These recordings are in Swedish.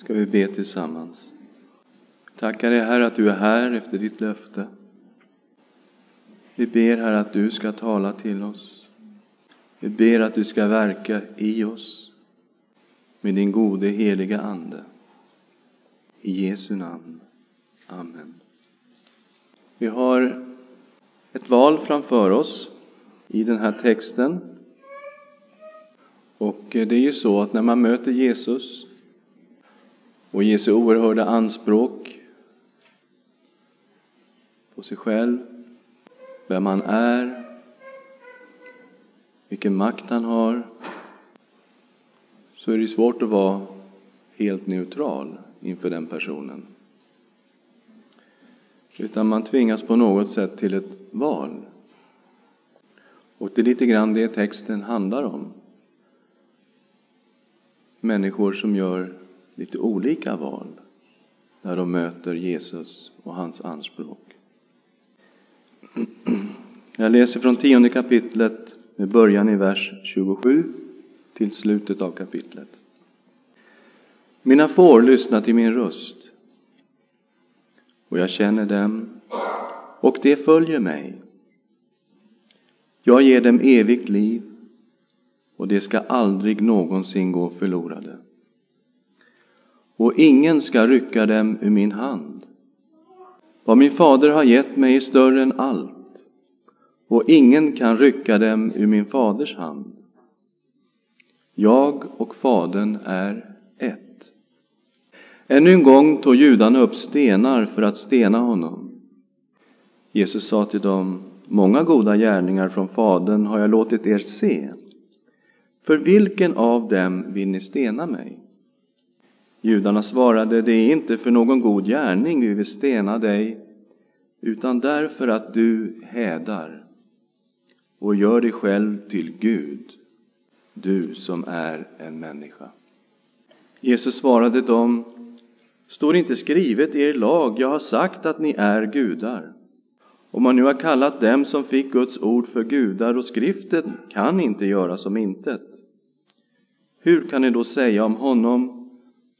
ska vi be tillsammans. Tackar dig Herre att du är här efter ditt löfte. Vi ber Herre att du ska tala till oss. Vi ber att du ska verka i oss med din gode heliga Ande. I Jesu namn. Amen. Vi har ett val framför oss i den här texten. Och eh, det är ju så att när man möter Jesus och Jesu oerhörda anspråk på sig själv, vem han är, vilken makt han har, så är det svårt att vara helt neutral inför den personen. Utan man tvingas på något sätt till ett val. Och det är lite grann det texten handlar om. Människor som gör lite olika val när de möter Jesus och hans anspråk. Jag läser från tionde kapitlet med början i vers 27 till slutet av kapitlet. Mina får lyssnar till min röst och jag känner dem och de följer mig. Jag ger dem evigt liv och de ska aldrig någonsin gå förlorade. Och ingen ska rycka dem ur min hand. Vad min fader har gett mig är större än allt och ingen kan rycka dem ur min faders hand. Jag och Fadern är ett. Ännu en gång tog judarna upp stenar för att stena honom. Jesus sa till dem, många goda gärningar från Fadern har jag låtit er se. För vilken av dem vill ni stena mig? Judarna svarade, det är inte för någon god gärning vi vill stena dig, utan därför att du hädar och gör dig själv till Gud du som är en människa. Jesus svarade dem, står inte skrivet i er lag, jag har sagt att ni är gudar. Om man nu har kallat dem som fick Guds ord för gudar och skriften kan inte göra som intet. Hur kan ni då säga om honom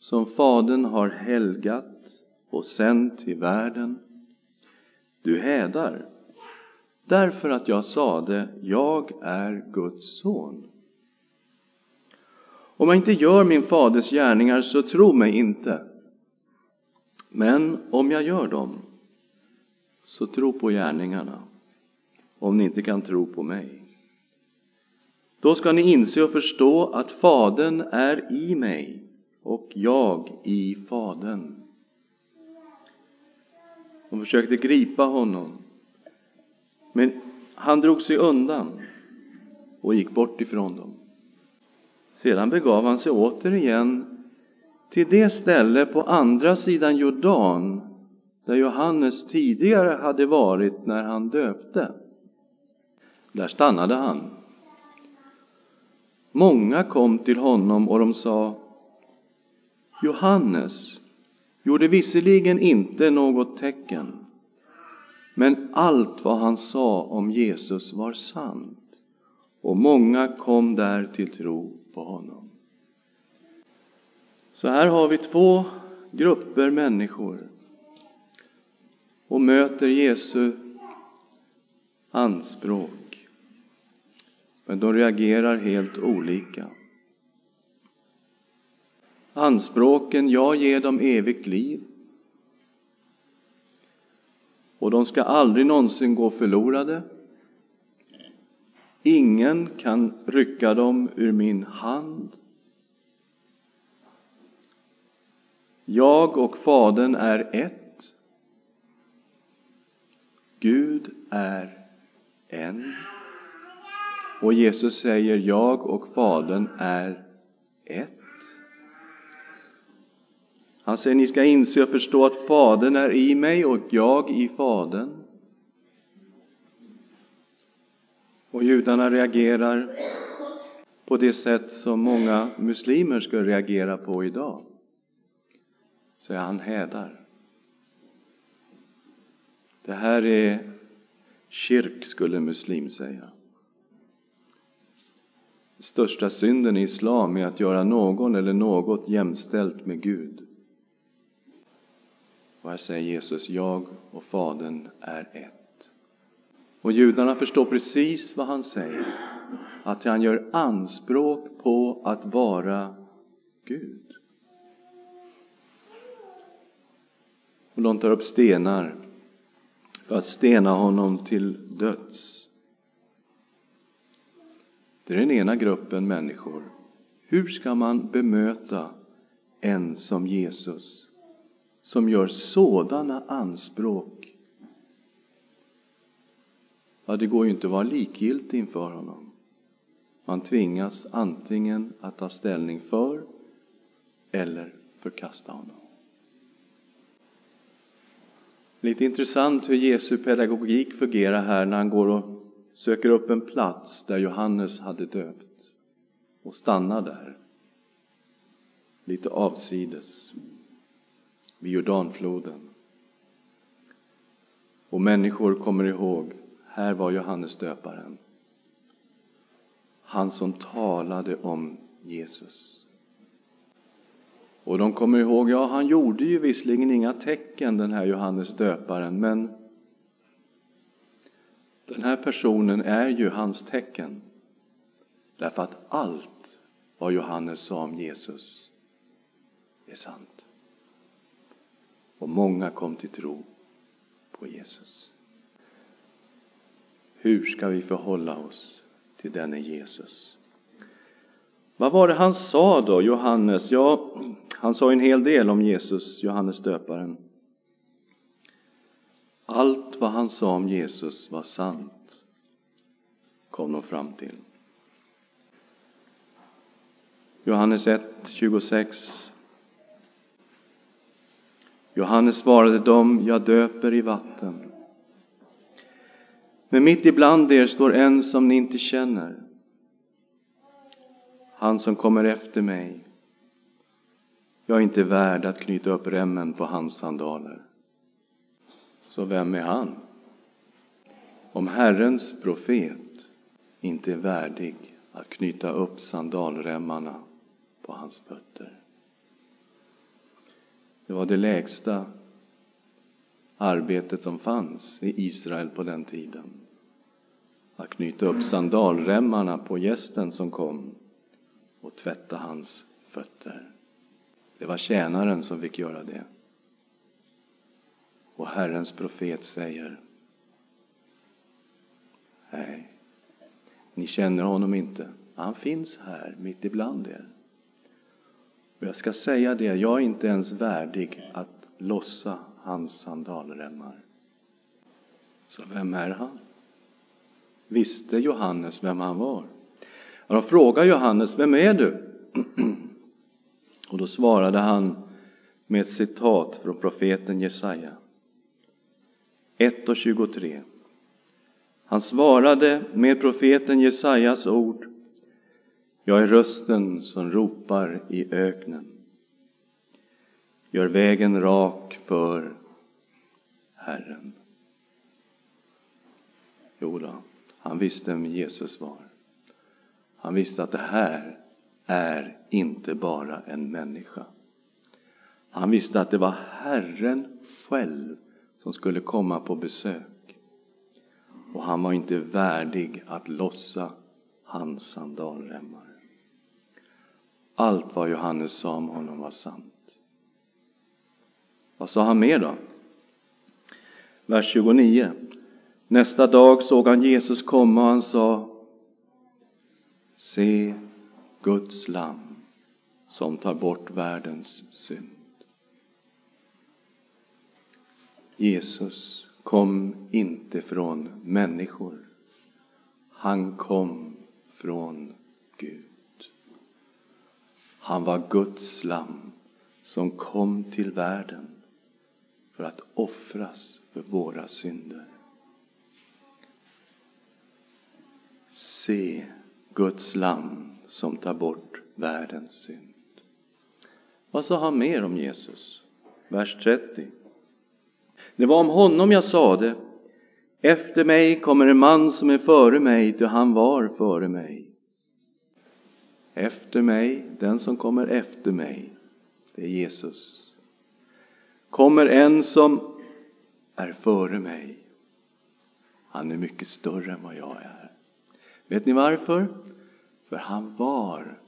som Fadern har helgat och sänt till världen? Du hädar, därför att jag sade, jag är Guds son. Om jag inte gör min faders gärningar, så tro mig inte. Men om jag gör dem, så tro på gärningarna, om ni inte kan tro på mig. Då ska ni inse och förstå att Fadern är i mig och jag i Fadern. De försökte gripa honom, men han drog sig undan och gick bort ifrån dem. Sedan begav han sig återigen till det ställe på andra sidan Jordan där Johannes tidigare hade varit när han döpte. Där stannade han. Många kom till honom och de sa Johannes gjorde visserligen inte något tecken, men allt vad han sa om Jesus var sant och många kom där till tro på honom. Så här har vi två grupper människor och möter Jesu anspråk. Men de reagerar helt olika. Anspråken, jag ger dem evigt liv. Och de ska aldrig någonsin gå förlorade. Ingen kan rycka dem ur min hand. Jag och Fadern är ett. Gud är en. Och Jesus säger, jag och Fadern är ett. Han säger, ni ska inse och förstå att Fadern är i mig och jag i Fadern. Och judarna reagerar på det sätt som många muslimer skulle reagera på idag. Så han hädar. Det här är kyrk, skulle en muslim säga. Största synden i islam är att göra någon eller något jämställt med Gud. Och här säger Jesus, jag och Fadern är ett. Och judarna förstår precis vad han säger, att han gör anspråk på att vara Gud. Och de tar upp stenar för att stena honom till döds. Det är den ena gruppen människor. Hur ska man bemöta en som Jesus som gör sådana anspråk? Ja, det går ju inte att vara likgiltig inför honom. Man tvingas antingen att ta ställning för eller förkasta honom. Lite intressant hur Jesu pedagogik fungerar här när han går och söker upp en plats där Johannes hade döpt och stannar där, lite avsides, vid Jordanfloden. Och människor kommer ihåg, här var Johannes döparen. Han som talade om Jesus. Och de kommer ihåg, ja han gjorde ju visserligen inga tecken den här Johannes döparen, men den här personen är ju hans tecken. Därför att allt vad Johannes sa om Jesus är sant. Och många kom till tro på Jesus. Hur ska vi förhålla oss till denne Jesus? Vad var det han sa då, Johannes? Ja, han sa en hel del om Jesus, Johannes döparen. Allt vad han sa om Jesus var sant, kom de fram till. Johannes 1, 26. Johannes svarade dem, jag döper i vatten. Men mitt ibland er står en som ni inte känner. Han som kommer efter mig, jag är inte värd att knyta upp remmen på hans sandaler. Så vem är han? Om Herrens profet inte är värdig att knyta upp sandalremmarna på hans fötter. Det var det lägsta arbetet som fanns i Israel på den tiden. Att knyta upp sandalremmarna på gästen som kom och tvätta hans fötter. Det var tjänaren som fick göra det. Och Herrens profet säger Nej, ni känner honom inte. Han finns här mitt ibland er. Och jag ska säga det, jag är inte ens värdig att lossa hans sandalremmar. Så vem är han? Visste Johannes vem han var? Och de frågade Johannes, vem är du? Och då svarade han med ett citat från profeten Jesaja. 1 och 23. Han svarade med profeten Jesajas ord. Jag är rösten som ropar i öknen. Gör vägen rak för Herren. Jo då, han visste vem Jesus var. Han visste att det här är inte bara en människa. Han visste att det var Herren själv som skulle komma på besök. Och han var inte värdig att lossa hans sandalremmar. Allt vad Johannes sa om honom var sant. Vad sa han mer då? Vers 29. Nästa dag såg han Jesus komma och han sa Se Guds lam som tar bort världens synd. Jesus kom inte från människor. Han kom från Gud. Han var Guds lam som kom till världen för att offras för våra synder. Se Guds lam som tar bort världens synd. Vad sa han mer om Jesus? Vers 30. Det var om honom jag sade, efter mig kommer en man som är före mig, ty han var före mig. Efter mig, den som kommer efter mig, det är Jesus. kommer en som är före mig. Han är mycket större än vad jag är. Vet ni varför? För han var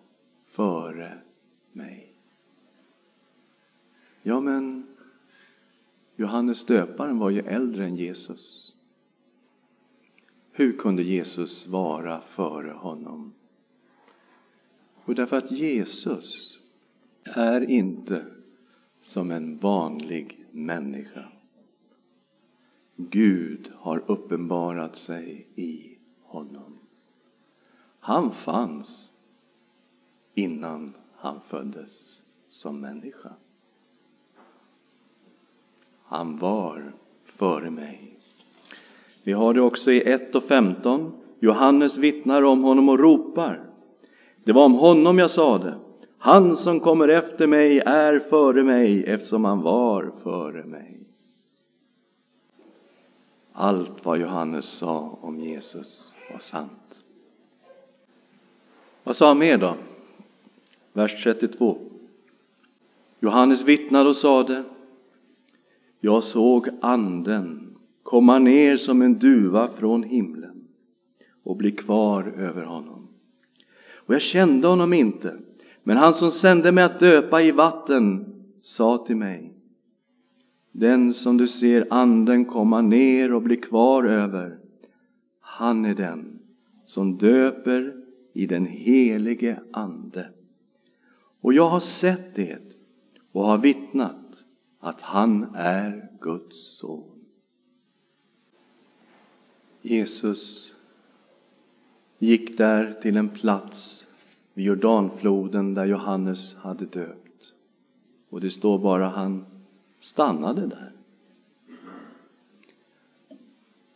före mig. Ja, men Johannes döparen var ju äldre än Jesus. Hur kunde Jesus vara före honom? Och därför att Jesus är inte som en vanlig människa. Gud har uppenbarat sig i honom. Han fanns innan han föddes som människa. Han var före mig. Vi har det också i 1 och 15. Johannes vittnar om honom och ropar. Det var om honom jag sade. Han som kommer efter mig är före mig eftersom han var före mig. Allt vad Johannes sa om Jesus var sant. Vad sa han mer då? Vers 32. Johannes vittnade och sade Jag såg anden komma ner som en duva från himlen och bli kvar över honom. Och jag kände honom inte, men han som sände mig att döpa i vatten sa till mig Den som du ser anden komma ner och bli kvar över, han är den som döper i den helige Ande. Och jag har sett det och har vittnat att han är Guds son. Jesus gick där till en plats vid Jordanfloden där Johannes hade döpt. Och det står bara han stannade där.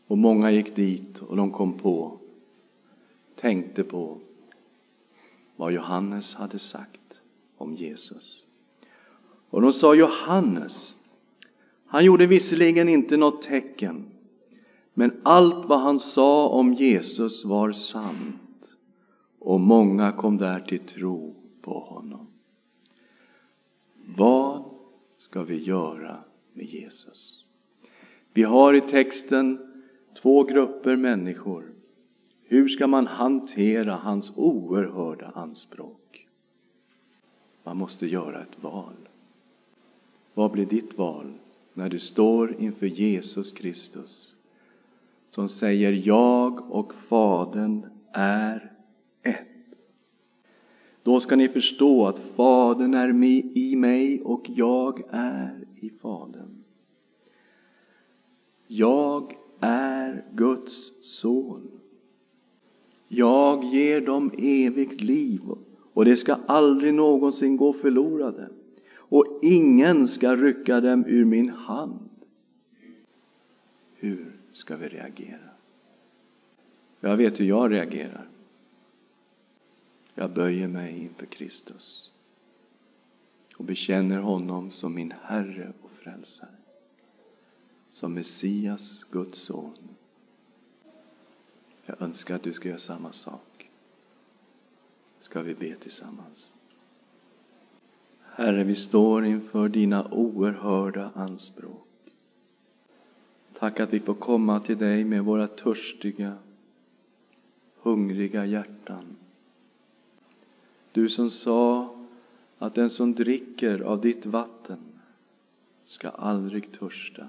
Och många gick dit och de kom på, tänkte på vad Johannes hade sagt om Jesus. Och de sa Johannes, han gjorde visserligen inte något tecken, men allt vad han sa om Jesus var sant och många kom där till tro på honom. Vad ska vi göra med Jesus? Vi har i texten två grupper människor. Hur ska man hantera hans oerhörda anspråk? Man måste göra ett val. Vad blir ditt val när du står inför Jesus Kristus som säger jag och Fadern är ett? Då ska ni förstå att Fadern är i mig och jag är i Fadern. Jag är Guds son. Jag ger dem evigt liv och det ska aldrig någonsin gå förlorade och ingen ska rycka dem ur min hand. Hur ska vi reagera? Jag vet hur jag reagerar. Jag böjer mig inför Kristus och bekänner honom som min Herre och Frälsare. Som Messias, Guds son. Jag önskar att du ska göra samma sak. Ska vi be tillsammans? Herre, vi står inför dina oerhörda anspråk. Tack att vi får komma till dig med våra törstiga, hungriga hjärtan. Du som sa att den som dricker av ditt vatten ska aldrig törsta.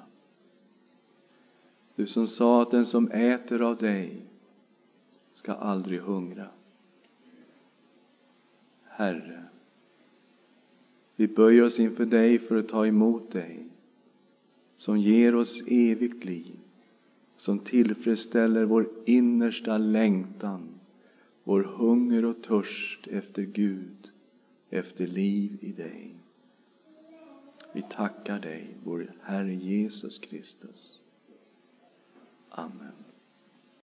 Du som sa att den som äter av dig ska aldrig hungra. Herre, vi böjer oss inför dig för att ta emot dig som ger oss evigt liv, som tillfredsställer vår innersta längtan, vår hunger och törst efter Gud, efter liv i dig. Vi tackar dig, vår Herre Jesus Kristus. Amen.